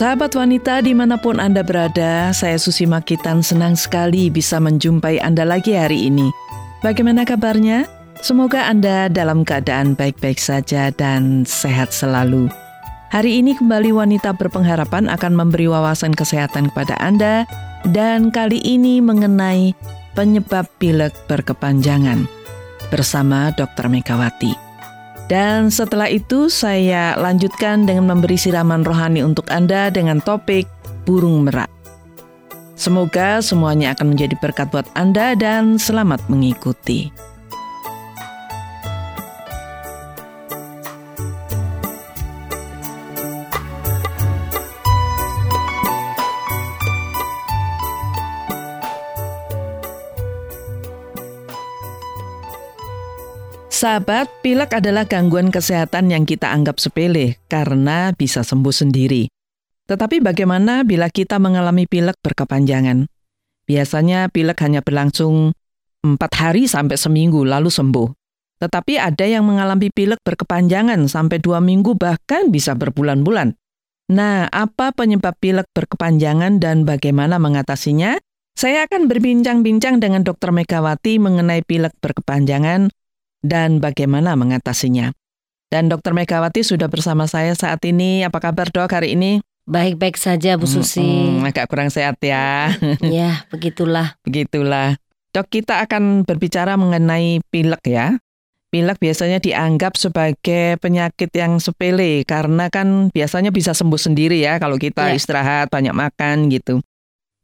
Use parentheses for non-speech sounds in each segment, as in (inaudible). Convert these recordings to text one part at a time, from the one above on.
Sahabat wanita di mana pun Anda berada, saya Susi Makitan senang sekali bisa menjumpai Anda lagi hari ini. Bagaimana kabarnya? Semoga Anda dalam keadaan baik-baik saja dan sehat selalu. Hari ini kembali wanita berpengharapan akan memberi wawasan kesehatan kepada Anda dan kali ini mengenai penyebab pilek berkepanjangan bersama Dr. Megawati. Dan setelah itu saya lanjutkan dengan memberi siraman rohani untuk Anda dengan topik burung merak. Semoga semuanya akan menjadi berkat buat Anda dan selamat mengikuti. Sahabat, pilek adalah gangguan kesehatan yang kita anggap sepele karena bisa sembuh sendiri. Tetapi bagaimana bila kita mengalami pilek berkepanjangan? Biasanya pilek hanya berlangsung empat hari sampai seminggu lalu sembuh. Tetapi ada yang mengalami pilek berkepanjangan sampai dua minggu bahkan bisa berbulan-bulan. Nah, apa penyebab pilek berkepanjangan dan bagaimana mengatasinya? Saya akan berbincang-bincang dengan Dr. Megawati mengenai pilek berkepanjangan dan bagaimana mengatasinya. Dan Dokter Megawati sudah bersama saya saat ini. Apa kabar dok hari ini? Baik-baik saja Bu Susi. Hmm, agak kurang sehat ya. (laughs) ya, begitulah. Begitulah. Dok, kita akan berbicara mengenai pilek ya. Pilek biasanya dianggap sebagai penyakit yang sepele karena kan biasanya bisa sembuh sendiri ya kalau kita ya. istirahat, banyak makan gitu.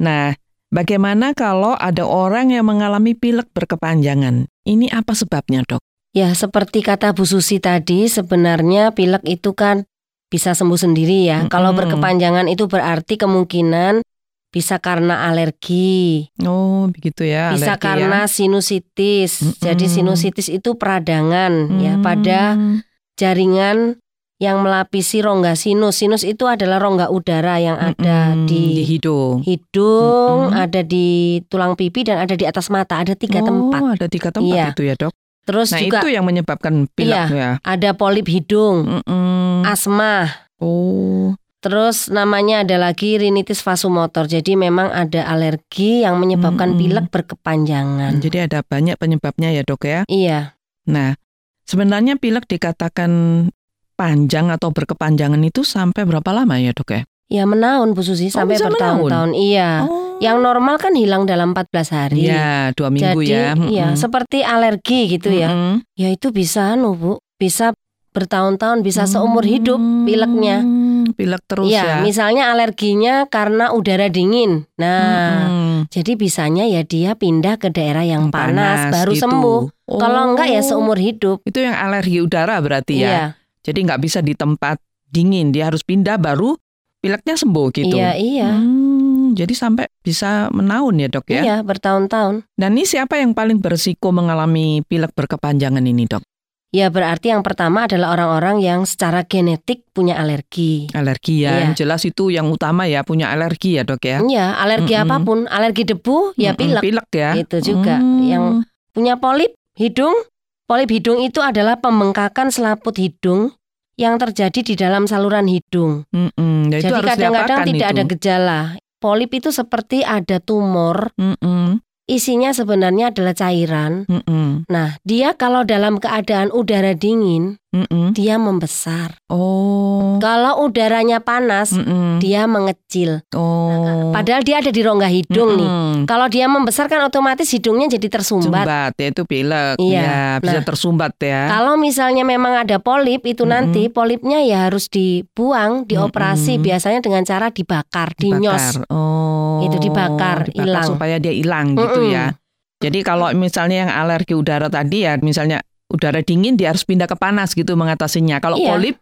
Nah, bagaimana kalau ada orang yang mengalami pilek berkepanjangan? Ini apa sebabnya, Dok? Ya, seperti kata Bu Susi tadi, sebenarnya pilek itu kan bisa sembuh sendiri ya. Mm -hmm. Kalau berkepanjangan itu berarti kemungkinan bisa karena alergi. Oh, begitu ya. Bisa alergi karena ya. sinusitis. Mm -hmm. Jadi sinusitis itu peradangan mm -hmm. ya pada jaringan yang melapisi rongga sinus. Sinus itu adalah rongga udara yang ada mm -hmm. di, di hidung, hidung, mm -hmm. ada di tulang pipi dan ada di atas mata. Ada tiga oh, tempat. ada tiga tempat iya. itu ya dok. Terus nah, juga itu yang menyebabkan pilek iya, ya. Ada polip hidung, mm -mm. asma. Oh. Terus namanya ada lagi rinitis vasomotor. Jadi memang ada alergi yang menyebabkan mm -mm. pilek berkepanjangan. Jadi ada banyak penyebabnya ya dok ya. Iya. Nah, sebenarnya pilek dikatakan panjang atau berkepanjangan itu sampai berapa lama ya dok ya? Ya menahun Bu Susi sampai oh, bertahun-tahun. Iya. Oh. Yang normal kan hilang dalam 14 hari. Ya, dua minggu Jadi, ya. Jadi ya seperti alergi gitu ya. Mm -hmm. Ya itu bisa anu Bu, bisa bertahun-tahun, bisa mm -hmm. seumur hidup pileknya. Pilek terus ya. ya. misalnya alerginya karena udara dingin. Nah, hmm. jadi bisanya ya dia pindah ke daerah yang panas, panas baru gitu. sembuh. Oh. Kalau enggak ya seumur hidup. Itu yang alergi udara berarti ya. Iya. Jadi nggak bisa di tempat dingin, dia harus pindah baru pileknya sembuh gitu. Iya, iya. Hmm, jadi sampai bisa menahun ya dok ya? Iya, bertahun-tahun. Dan ini siapa yang paling berisiko mengalami pilek berkepanjangan ini dok? Ya berarti yang pertama adalah orang-orang yang secara genetik punya alergi. Alergi ya, iya. jelas itu yang utama ya punya alergi ya dok ya? Iya, alergi mm -mm. apa pun, alergi debu ya pilek. Pilek ya. Itu juga. Mm. Yang punya polip hidung, polip hidung itu adalah pembengkakan selaput hidung yang terjadi di dalam saluran hidung. Mm -mm, ya Jadi kadang-kadang tidak itu. ada gejala. Polip itu seperti ada tumor. Mm -mm. Isinya sebenarnya adalah cairan. Mm -mm. Nah, dia kalau dalam keadaan udara dingin, mm -mm. dia membesar. Oh. Kalau udaranya panas, mm -mm. dia mengecil. Oh. Padahal dia ada di rongga hidung mm -mm. nih. Kalau dia membesar kan otomatis hidungnya jadi tersumbat. Sumbat, ya itu pilek. Iya. Ya, bisa nah, tersumbat ya. Kalau misalnya memang ada polip itu mm -mm. nanti polipnya ya harus dibuang, dioperasi mm -mm. biasanya dengan cara dibakar, dinyos. Oh. Itu dibakar, hilang supaya dia hilang gitu ya. Jadi kalau misalnya yang alergi udara tadi ya misalnya udara dingin dia harus pindah ke panas gitu mengatasinya. Kalau iya. polip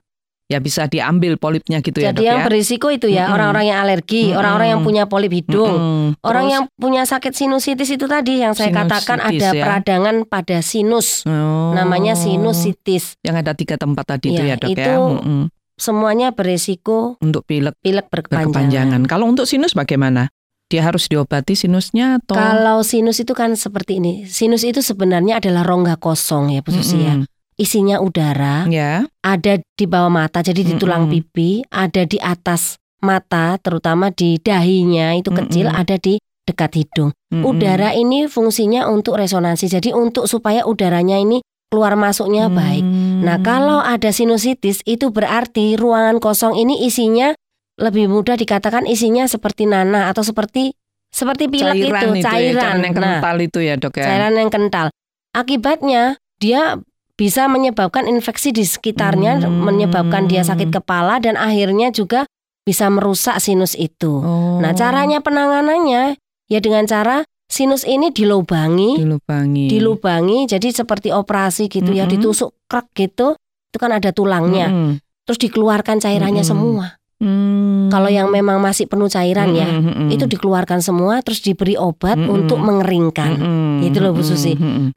ya bisa diambil polipnya gitu Jadi ya dok yang ya. berisiko itu ya orang-orang yang alergi, orang-orang yang punya polip hidung, Mm-mm. orang Terus- yang punya sakit sinusitis itu tadi yang saya katakan ada ya. peradangan pada sinus, Oh. namanya sinusitis. Yang ada tiga tempat tadi itu Iya, ya dok ya. itu Mm-mm. Semuanya berisiko Untuk pilek pilek berkepanjangan. berkepanjangan. Kalau untuk sinus bagaimana? Dia harus diobati sinusnya atau? Kalau sinus itu kan seperti ini. Sinus itu sebenarnya adalah rongga kosong ya Bu Susi ya. Mm-mm. Isinya udara, Ya. ada di bawah mata jadi di tulang Mm-mm. pipi, ada di atas mata, terutama di dahinya itu kecil, Mm-mm. ada di dekat hidung. Udara ini fungsinya untuk resonansi. Jadi untuk supaya udaranya ini keluar masuknya baik. Hmm. Nah, kalau ada sinusitis itu berarti ruangan kosong ini isinya lebih mudah dikatakan isinya seperti nanah atau seperti seperti pilek cairan itu, ya, cairan. cairan yang Nah, kental itu ya dok ya. cairan yang kental. Akibatnya dia bisa menyebabkan infeksi di sekitarnya, Hmm. menyebabkan dia sakit kepala dan akhirnya juga bisa merusak sinus itu. Oh, Nah, caranya penanganannya ya dengan cara sinus ini dilubangi, dilubangi. dilubangi jadi seperti operasi gitu ya, Mm-mm. ditusuk krek gitu. Itu kan ada tulangnya. Mm-mm. Terus dikeluarkan cairannya Mm-mm. semua. Hmm. Kalau yang memang masih penuh cairan ya, Mm-mm, mm-mm. itu dikeluarkan semua terus diberi obat Mm-mm. untuk mengeringkan. Mm-mm, Gitu loh, Bu Susi. mm-mm.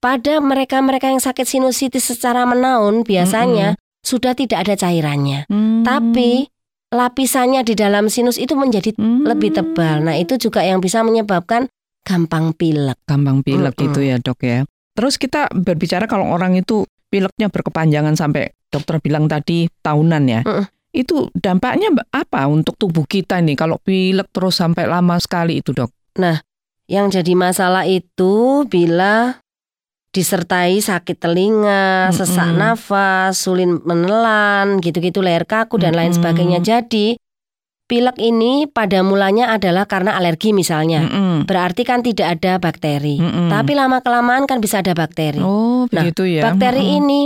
Pada mereka-mereka yang sakit sinusitis secara menaun biasanya sudah tidak ada cairannya. Hmm. Tapi lapisannya di dalam sinus itu menjadi Hmm. lebih tebal. Nah, itu juga yang bisa menyebabkan gampang pilek. gampang pilek Mm-mm. gitu ya dok ya. Terus kita berbicara kalau orang itu pileknya berkepanjangan sampai dokter bilang tadi tahunan ya. Mm-mm. Itu dampaknya apa untuk tubuh kita nih kalau pilek terus sampai lama sekali itu dok? Yang jadi masalah itu bila disertai sakit telinga, Mm-mm. sesak nafas, sulit menelan, gitu-gitu leher kaku dan lain Mm-mm. sebagainya. Jadi pilek ini pada mulanya adalah karena alergi misalnya. Mm-mm. Berarti kan tidak ada bakteri. Mm-mm. Tapi lama kelamaan kan bisa ada bakteri. oh Nah, begitu ya. Bakteri Mm-mm. ini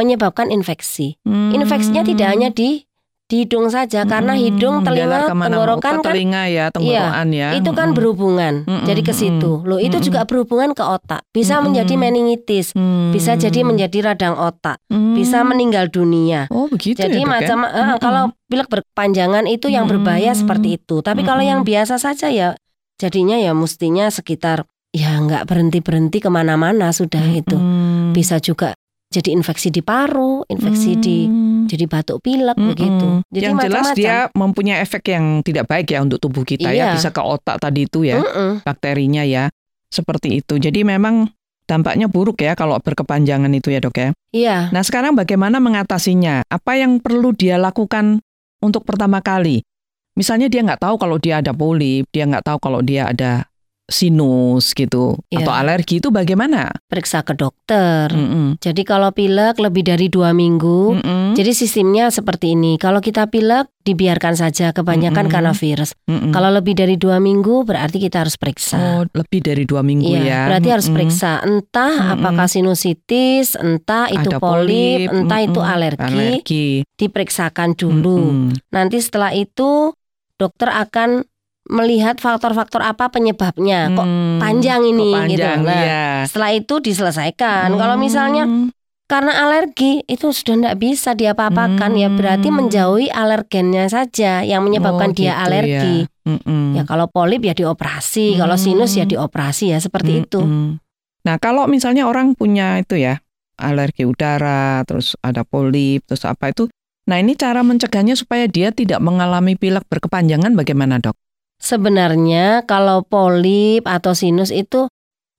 menyebabkan infeksi. Hmm. Infeksinya tidak hanya di di hidung saja karena Mm-mm. hidung, telinga, tenggorokan kan telinga ya, tenggorokan ya. itu kan Mm-mm. berhubungan. Mm-mm, Jadi ke situ. Loh, itu Mm-mm. juga berhubungan ke otak. Bisa Mm-mm. menjadi meningitis, Hmm. bisa jadi menjadi radang otak, Hmm. bisa meninggal dunia. Oh begitu Jadi ya, Dok, ya? macam eh, kalau pilek berkepanjangan itu yang berbahaya seperti itu. Tapi kalau yang biasa saja ya jadinya ya mestinya sekitar ya nggak berhenti berhenti ke mana-mana sudah itu. Hmm. Bisa juga jadi infeksi di paru, infeksi di Hmm. jadi batuk pilek Mm-mm. begitu. Jadi yang jelas dia mempunyai efek yang tidak baik ya untuk tubuh kita ya, Iya. bisa ke otak tadi itu ya, Mm-mm. bakterinya ya, seperti itu. Jadi memang dampaknya buruk ya kalau berkepanjangan itu ya dok ya. Iya. Nah sekarang bagaimana mengatasinya? Apa yang perlu dia lakukan untuk pertama kali? Misalnya dia nggak tahu kalau dia ada polip, dia nggak tahu kalau dia ada sinus gitu Iya. atau alergi itu bagaimana? Periksa ke dokter. Mm-mm. Jadi kalau pilek lebih dari dua minggu, Mm-mm. jadi sistemnya seperti ini. Kalau kita pilek dibiarkan saja kebanyakan Mm-mm. karena virus. Mm-mm. Kalau lebih dari dua minggu berarti kita harus periksa. Oh, lebih dari dua minggu Iya, ya. berarti harus Mm-mm. periksa entah Mm-mm. apakah sinusitis, entah itu Ada polip, entah itu mm-mm. alergi, Alergi. diperiksakan dulu. Mm-mm. Nanti setelah itu dokter akan melihat faktor-faktor apa penyebabnya. Kok Hmm, panjang kok ini panjang, gitu. Nah, iya. setelah itu diselesaikan. Kalau misalnya Hmm, karena alergi itu sudah tidak bisa diapa-apakan ya berarti Hmm. menjauhi alergennya saja yang oh, menyebabkan dia gitu alergi. Ya, Mm-mm. Ya kalau polip ya dioperasi, kalau Hmm. sinus ya dioperasi ya seperti itu. Mm-mm. Nah, kalau misalnya orang punya itu ya, alergi udara, terus ada polip, terus apa itu. Nah, ini cara mencegahnya supaya dia tidak mengalami pilek berkepanjangan bagaimana, Dok? Sebenarnya kalau polip atau sinus itu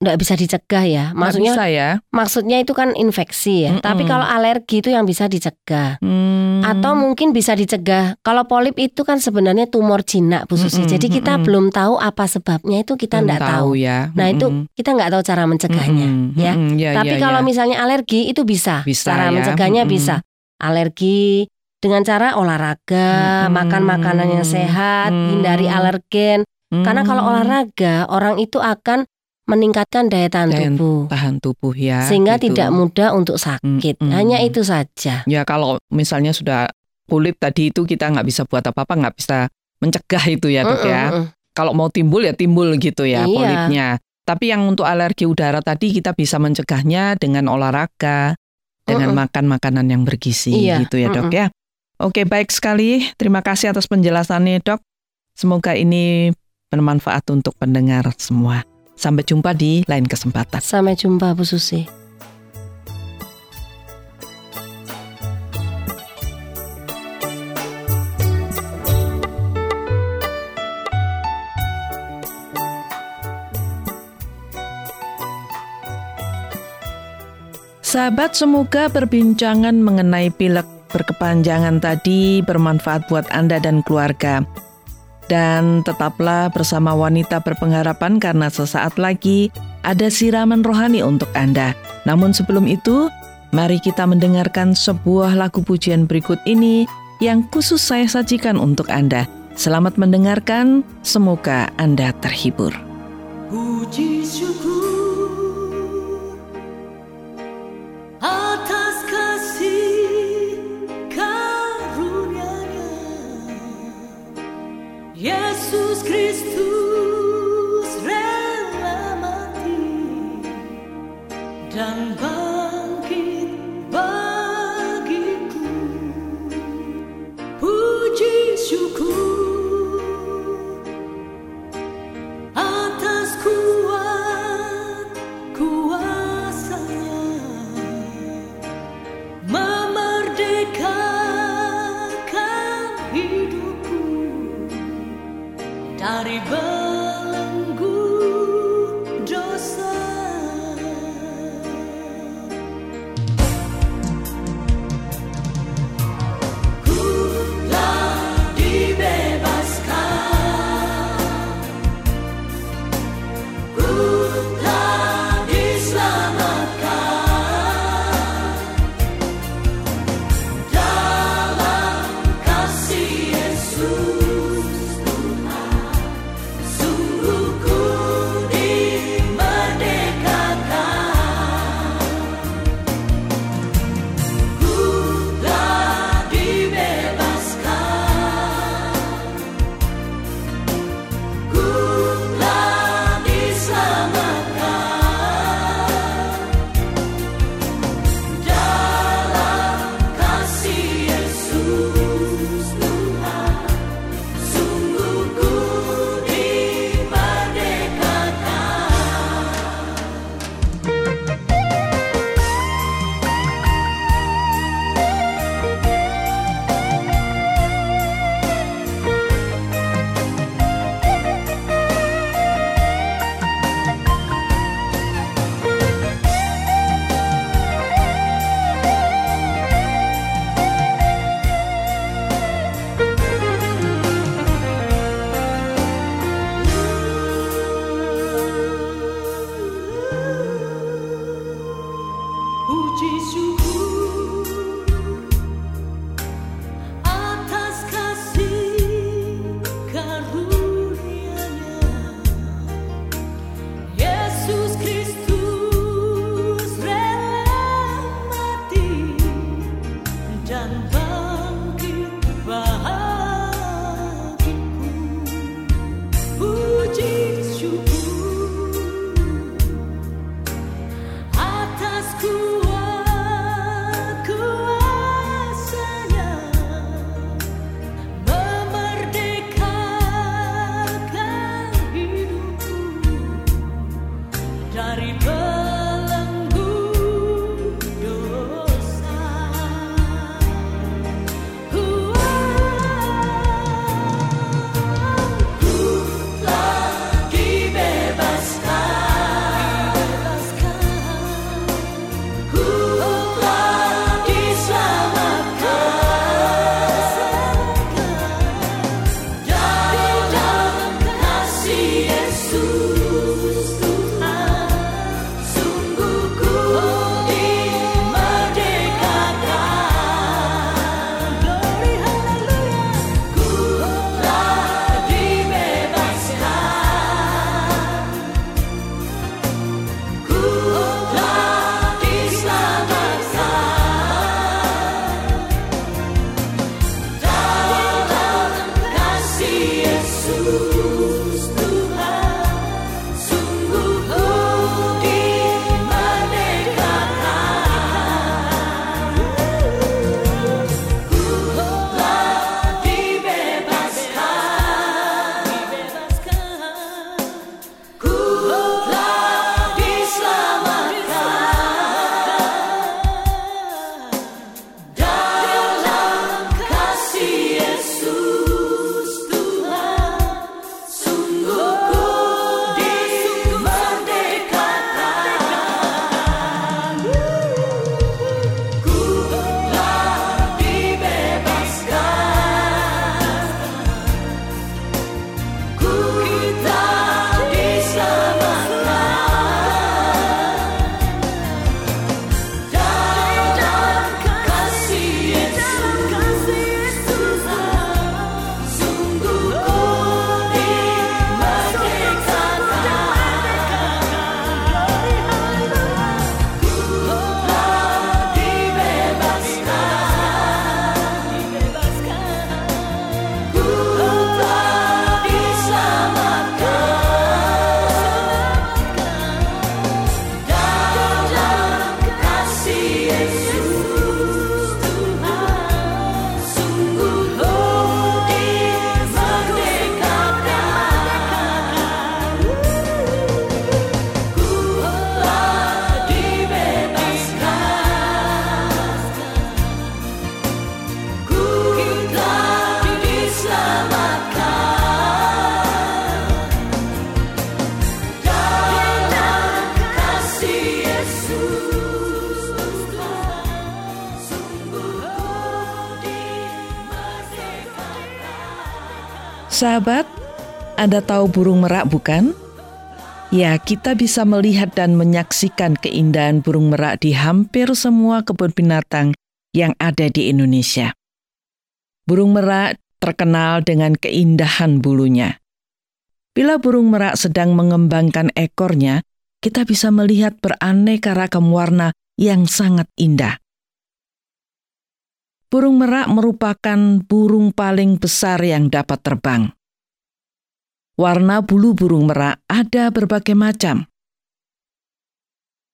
tidak bisa dicegah ya. Nggak Maksudnya bisa ya. maksudnya itu kan infeksi ya. Mm-mm. Tapi kalau alergi itu yang bisa dicegah. Hmm. Atau mungkin bisa dicegah. Kalau polip itu kan sebenarnya tumor jinak Bu Susi. Mm-mm, Jadi kita mm-mm. belum tahu apa sebabnya itu kita Belum tidak tahu. ya. Nah itu Mm-mm. kita nggak tahu cara mencegahnya. Mm-mm, ya. mm-mm, ya, Tapi ya, kalau ya. misalnya alergi itu bisa. Bisa cara ya, mencegahnya mm-mm. bisa. Alergi dengan cara olahraga, Mm-mm. makan makanan yang sehat, Mm. hindari alergen. Karena kalau Hmm, olahraga orang itu akan meningkatkan daya tahan Daya tubuh. tahan tubuh ya. Sehingga gitu. tidak mudah untuk sakit. Mm-mm. Hanya itu saja. Ya kalau misalnya sudah polip tadi itu kita nggak bisa buat apa-apa, nggak bisa mencegah itu ya dok ya. Kalau mau timbul ya timbul gitu ya Iya. polipnya. Tapi yang untuk alergi udara tadi kita bisa mencegahnya dengan olahraga, dengan Mm-mm. makan makanan yang bergizi Iya, gitu ya dok mm-mm. ya. Oke baik sekali, terima kasih atas penjelasannya dok. Semoga ini bermanfaat untuk pendengar semua. Sampai jumpa di lain kesempatan. Sampai jumpa Bu Susi. Sahabat, semoga perbincangan mengenai pilek berkepanjangan tadi bermanfaat buat Anda dan keluarga. Dan tetaplah bersama wanita berpengharapan karena sesaat lagi ada siraman rohani untuk Anda. Namun sebelum itu, mari kita mendengarkan sebuah lagu pujian berikut ini yang khusus saya sajikan untuk Anda. Selamat mendengarkan, semoga Anda terhibur. Puji syukur Sahabat, Anda tahu burung merak bukan? Ya, kita bisa melihat dan menyaksikan keindahan burung merak di hampir semua kebun binatang yang ada di Indonesia. Burung merak terkenal dengan keindahan bulunya. Bila burung merak sedang mengembangkan ekornya, kita bisa melihat beraneka ragam warna yang sangat indah. Burung merak merupakan burung paling besar yang dapat terbang. Warna bulu burung merak ada berbagai macam.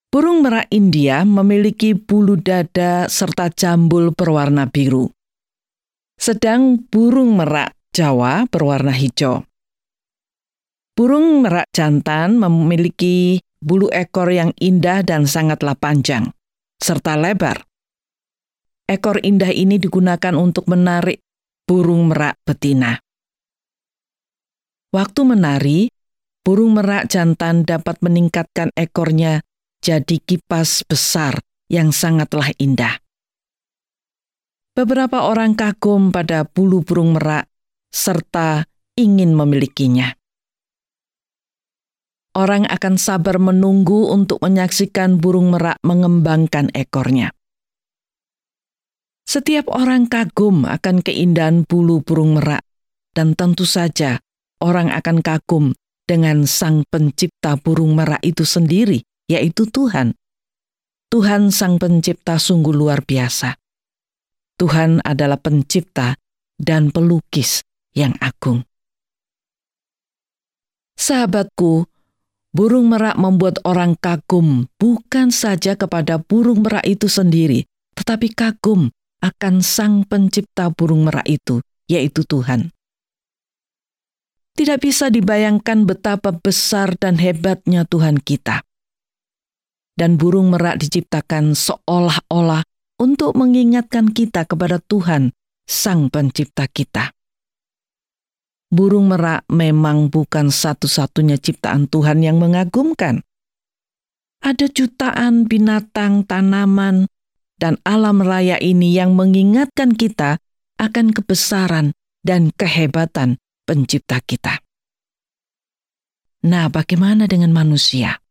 Burung merak India memiliki bulu dada serta jambul berwarna biru. Sedang burung merak Jawa berwarna hijau. Burung merak jantan memiliki bulu ekor yang indah dan sangatlah panjang, serta lebar. Ekor indah ini digunakan untuk menarik burung merak betina. Waktu menari, burung merak jantan dapat meningkatkan ekornya jadi kipas besar yang sangatlah indah. Beberapa orang kagum pada bulu burung merak serta ingin memilikinya. Orang akan sabar menunggu untuk menyaksikan burung merak mengembangkan ekornya. Setiap orang kagum akan keindahan bulu burung merak, dan tentu saja orang akan kagum dengan Sang Pencipta burung merak itu sendiri, yaitu Tuhan. Tuhan Sang Pencipta sungguh luar biasa. Tuhan adalah Pencipta dan Pelukis yang agung. Sahabatku, burung merak membuat orang kagum bukan saja kepada burung merak itu sendiri, tetapi kagum akan Sang Pencipta burung merak itu, yaitu Tuhan. Tidak bisa dibayangkan betapa besar dan hebatnya Tuhan kita. Dan burung merak diciptakan seolah-olah untuk mengingatkan kita kepada Tuhan, Sang Pencipta kita. Burung merak memang bukan satu-satunya ciptaan Tuhan yang mengagumkan. Ada jutaan binatang, tanaman, dan alam raya ini yang mengingatkan kita akan kebesaran dan kehebatan pencipta kita. Nah, bagaimana dengan manusia?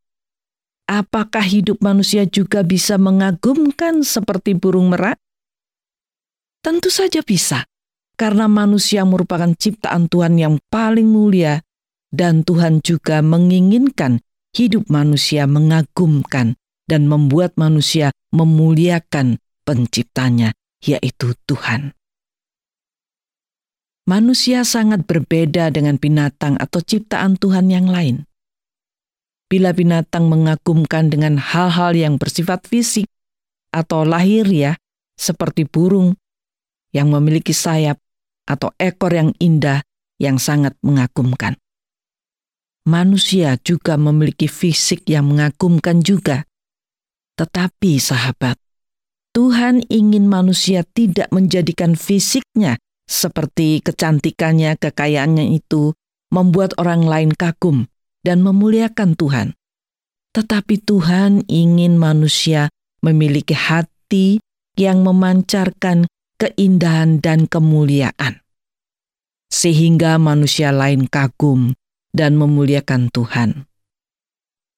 Apakah hidup manusia juga bisa mengagumkan seperti burung merak? Tentu saja bisa, karena manusia merupakan ciptaan Tuhan yang paling mulia, dan Tuhan juga menginginkan hidup manusia mengagumkan dan membuat manusia memuliakan penciptanya, yaitu Tuhan. Manusia sangat berbeda dengan binatang atau ciptaan Tuhan yang lain. Bila binatang mengagumkan dengan hal-hal yang bersifat fisik atau lahir ya, seperti burung yang memiliki sayap atau ekor yang indah yang sangat mengagumkan. Manusia juga memiliki fisik yang mengagumkan juga. Tetapi sahabat, Tuhan ingin manusia tidak menjadikan fisiknya seperti kecantikannya, kekayaannya itu membuat orang lain kagum dan memuliakan Tuhan. Tetapi Tuhan ingin manusia memiliki hati yang memancarkan keindahan dan kemuliaan. Sehingga manusia lain kagum dan memuliakan Tuhan.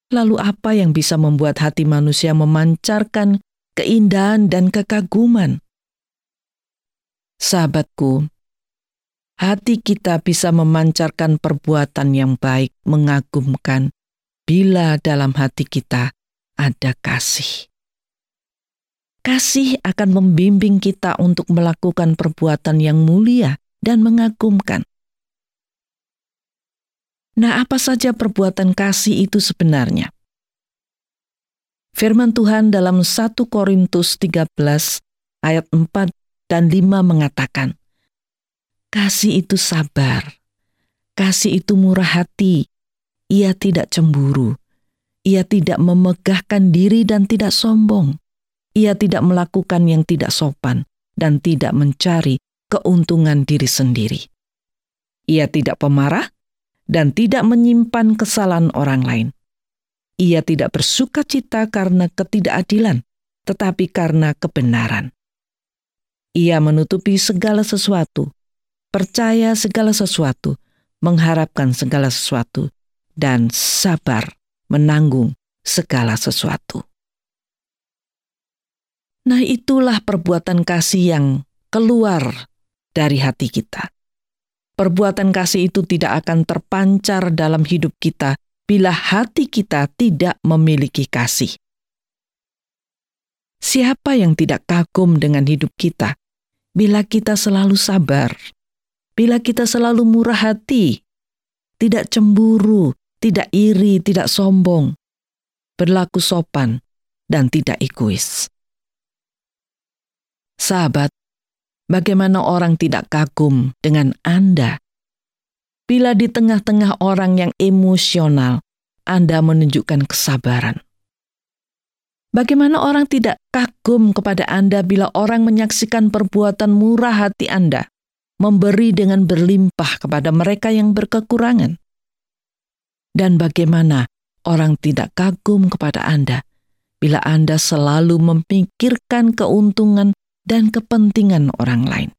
Lalu apa yang bisa membuat hati manusia memancarkan keindahan dan kekaguman? Sahabatku, hati kita bisa memancarkan perbuatan yang baik, mengagumkan, bila dalam hati kita ada kasih. Kasih akan membimbing kita untuk melakukan perbuatan yang mulia dan mengagumkan. Nah, apa saja perbuatan kasih itu sebenarnya? Firman Tuhan dalam 1 Korintus 13 ayat 4 dan 5 mengatakan, Kasih itu sabar, kasih itu murah hati, ia tidak cemburu, ia tidak memegahkan diri dan tidak sombong, ia tidak melakukan yang tidak sopan dan tidak mencari keuntungan diri sendiri. Ia tidak pemarah dan tidak menyimpan kesalahan orang lain. Ia tidak bersuka cita karena ketidakadilan, tetapi karena kebenaran. Ia menutupi segala sesuatu, percaya segala sesuatu, mengharapkan segala sesuatu, dan sabar menanggung segala sesuatu. Nah, itulah perbuatan kasih yang keluar dari hati kita. Perbuatan kasih itu tidak akan terpancar dalam hidup kita bila hati kita tidak memiliki kasih. Siapa yang tidak kagum dengan hidup kita bila kita selalu sabar, bila kita selalu murah hati, tidak cemburu, tidak iri, tidak sombong, berlaku sopan, dan tidak egois. Sahabat, bagaimana orang tidak kagum dengan Anda? Bila di tengah-tengah orang yang emosional, Anda menunjukkan kesabaran. Bagaimana orang tidak kagum kepada Anda bila orang menyaksikan perbuatan murah hati Anda, memberi dengan berlimpah kepada mereka yang berkekurangan? Dan bagaimana orang tidak kagum kepada Anda bila Anda selalu memikirkan keuntungan dan kepentingan orang lain?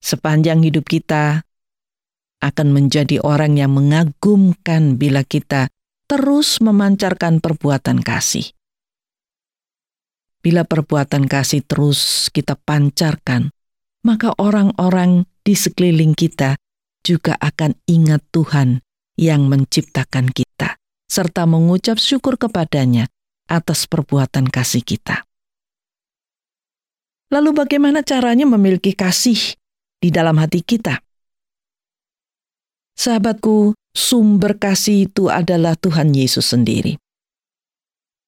Sepanjang hidup kita akan menjadi orang yang mengagumkan bila kita terus memancarkan perbuatan kasih. Bila perbuatan kasih terus kita pancarkan, maka orang-orang di sekeliling kita juga akan ingat Tuhan yang menciptakan kita, serta mengucap syukur kepadanya atas perbuatan kasih kita. Lalu, bagaimana caranya memiliki kasih di dalam hati kita? Sahabatku, sumber kasih itu adalah Tuhan Yesus sendiri.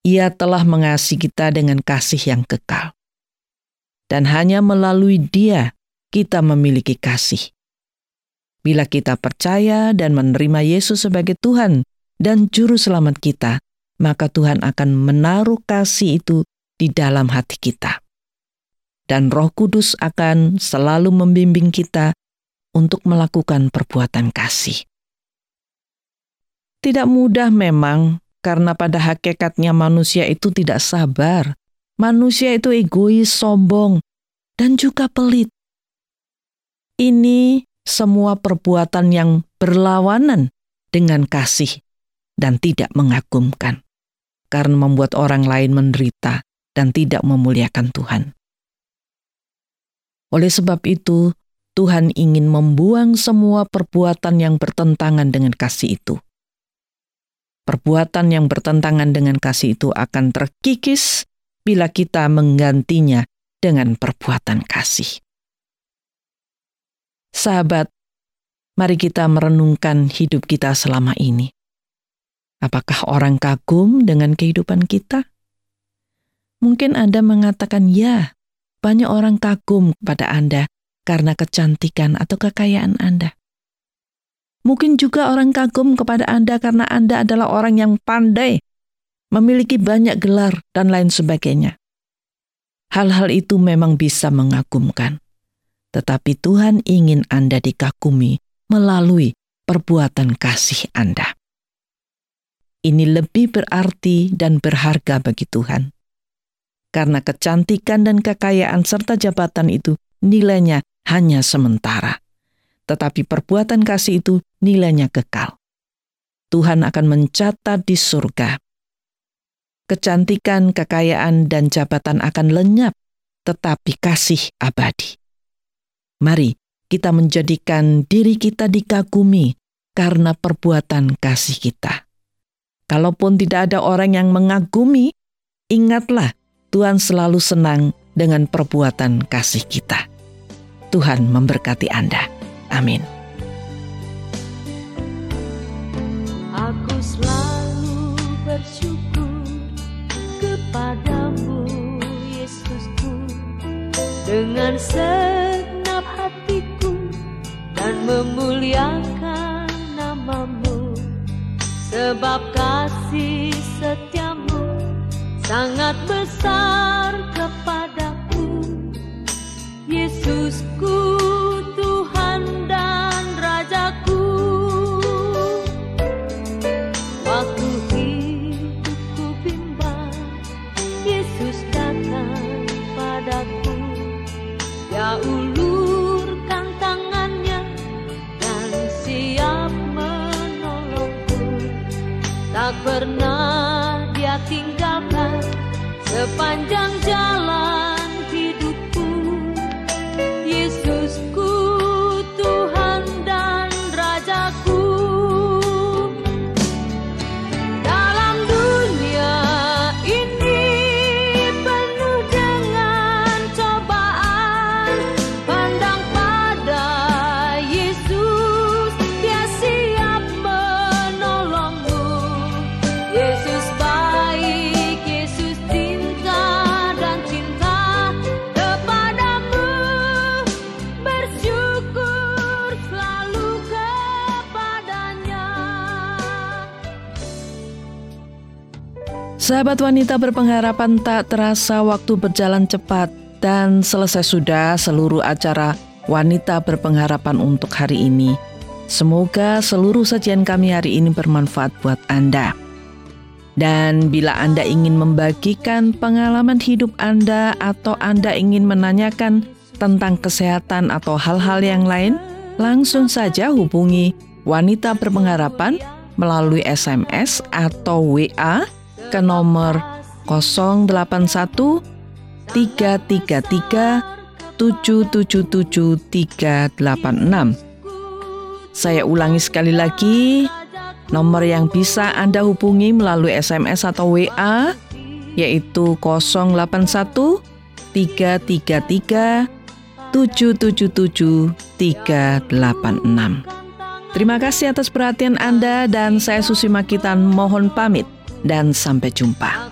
Ia telah mengasihi kita dengan kasih yang kekal. Dan hanya melalui dia kita memiliki kasih. Bila kita percaya dan menerima Yesus sebagai Tuhan dan Juru Selamat kita, maka Tuhan akan menaruh kasih itu di dalam hati kita. Dan roh kudus akan selalu membimbing kita untuk melakukan perbuatan kasih. Tidak mudah memang, karena pada hakikatnya manusia itu tidak sabar. Manusia itu egois, sombong, dan juga pelit. Ini semua perbuatan yang berlawanan dengan kasih dan tidak mengagumkan, karena membuat orang lain menderita dan tidak memuliakan Tuhan. Oleh sebab itu, Tuhan ingin membuang semua perbuatan yang bertentangan dengan kasih itu Perbuatan yang bertentangan dengan kasih itu akan terkikis bila kita menggantinya dengan perbuatan kasih. Sahabat, mari kita merenungkan hidup kita selama ini. Apakah orang kagum dengan kehidupan kita? Mungkin Anda mengatakan, "Ya, banyak orang kagum pada Anda karena kecantikan atau kekayaan Anda." Mungkin juga orang kagum kepada Anda karena Anda adalah orang yang pandai, memiliki banyak gelar, dan lain sebagainya. Hal-hal itu memang bisa mengagumkan, tetapi Tuhan ingin Anda dikagumi melalui perbuatan kasih Anda. Ini lebih berarti dan berharga bagi Tuhan, karena kecantikan dan kekayaan serta jabatan itu nilainya hanya sementara tetapi perbuatan kasih itu nilainya kekal. Tuhan akan mencatat di surga. Kecantikan, kekayaan, dan jabatan akan lenyap, tetapi kasih abadi. Mari kita menjadikan diri kita dikagumi karena perbuatan kasih kita. Kalaupun tidak ada orang yang mengagumi, ingatlah Tuhan selalu senang dengan perbuatan kasih kita. Tuhan memberkati Anda. Amin. Aku selalu bersyukur kepadamu Yesusku dengan segenap hatiku dan memuliakan namamu sebab kasih setiamu sangat besar kepadaku. Yesusku 范丞丞 Sahabat wanita berpengharapan tak terasa waktu berjalan cepat dan selesai sudah seluruh acara wanita berpengharapan untuk hari ini. Semoga seluruh sajian kami hari ini bermanfaat buat Anda. Dan bila Anda ingin membagikan pengalaman hidup Anda atau Anda ingin menanyakan tentang kesehatan atau hal-hal yang lain, langsung saja hubungi wanita berpengharapan melalui SMS atau WA ke nomor 081 333 777 386. Saya ulangi sekali lagi, nomor yang bisa Anda hubungi melalui SMS atau WA yaitu 081 333 777 386. Terima kasih atas perhatian Anda dan saya Susi Makitan mohon pamit dan sampai jumpa.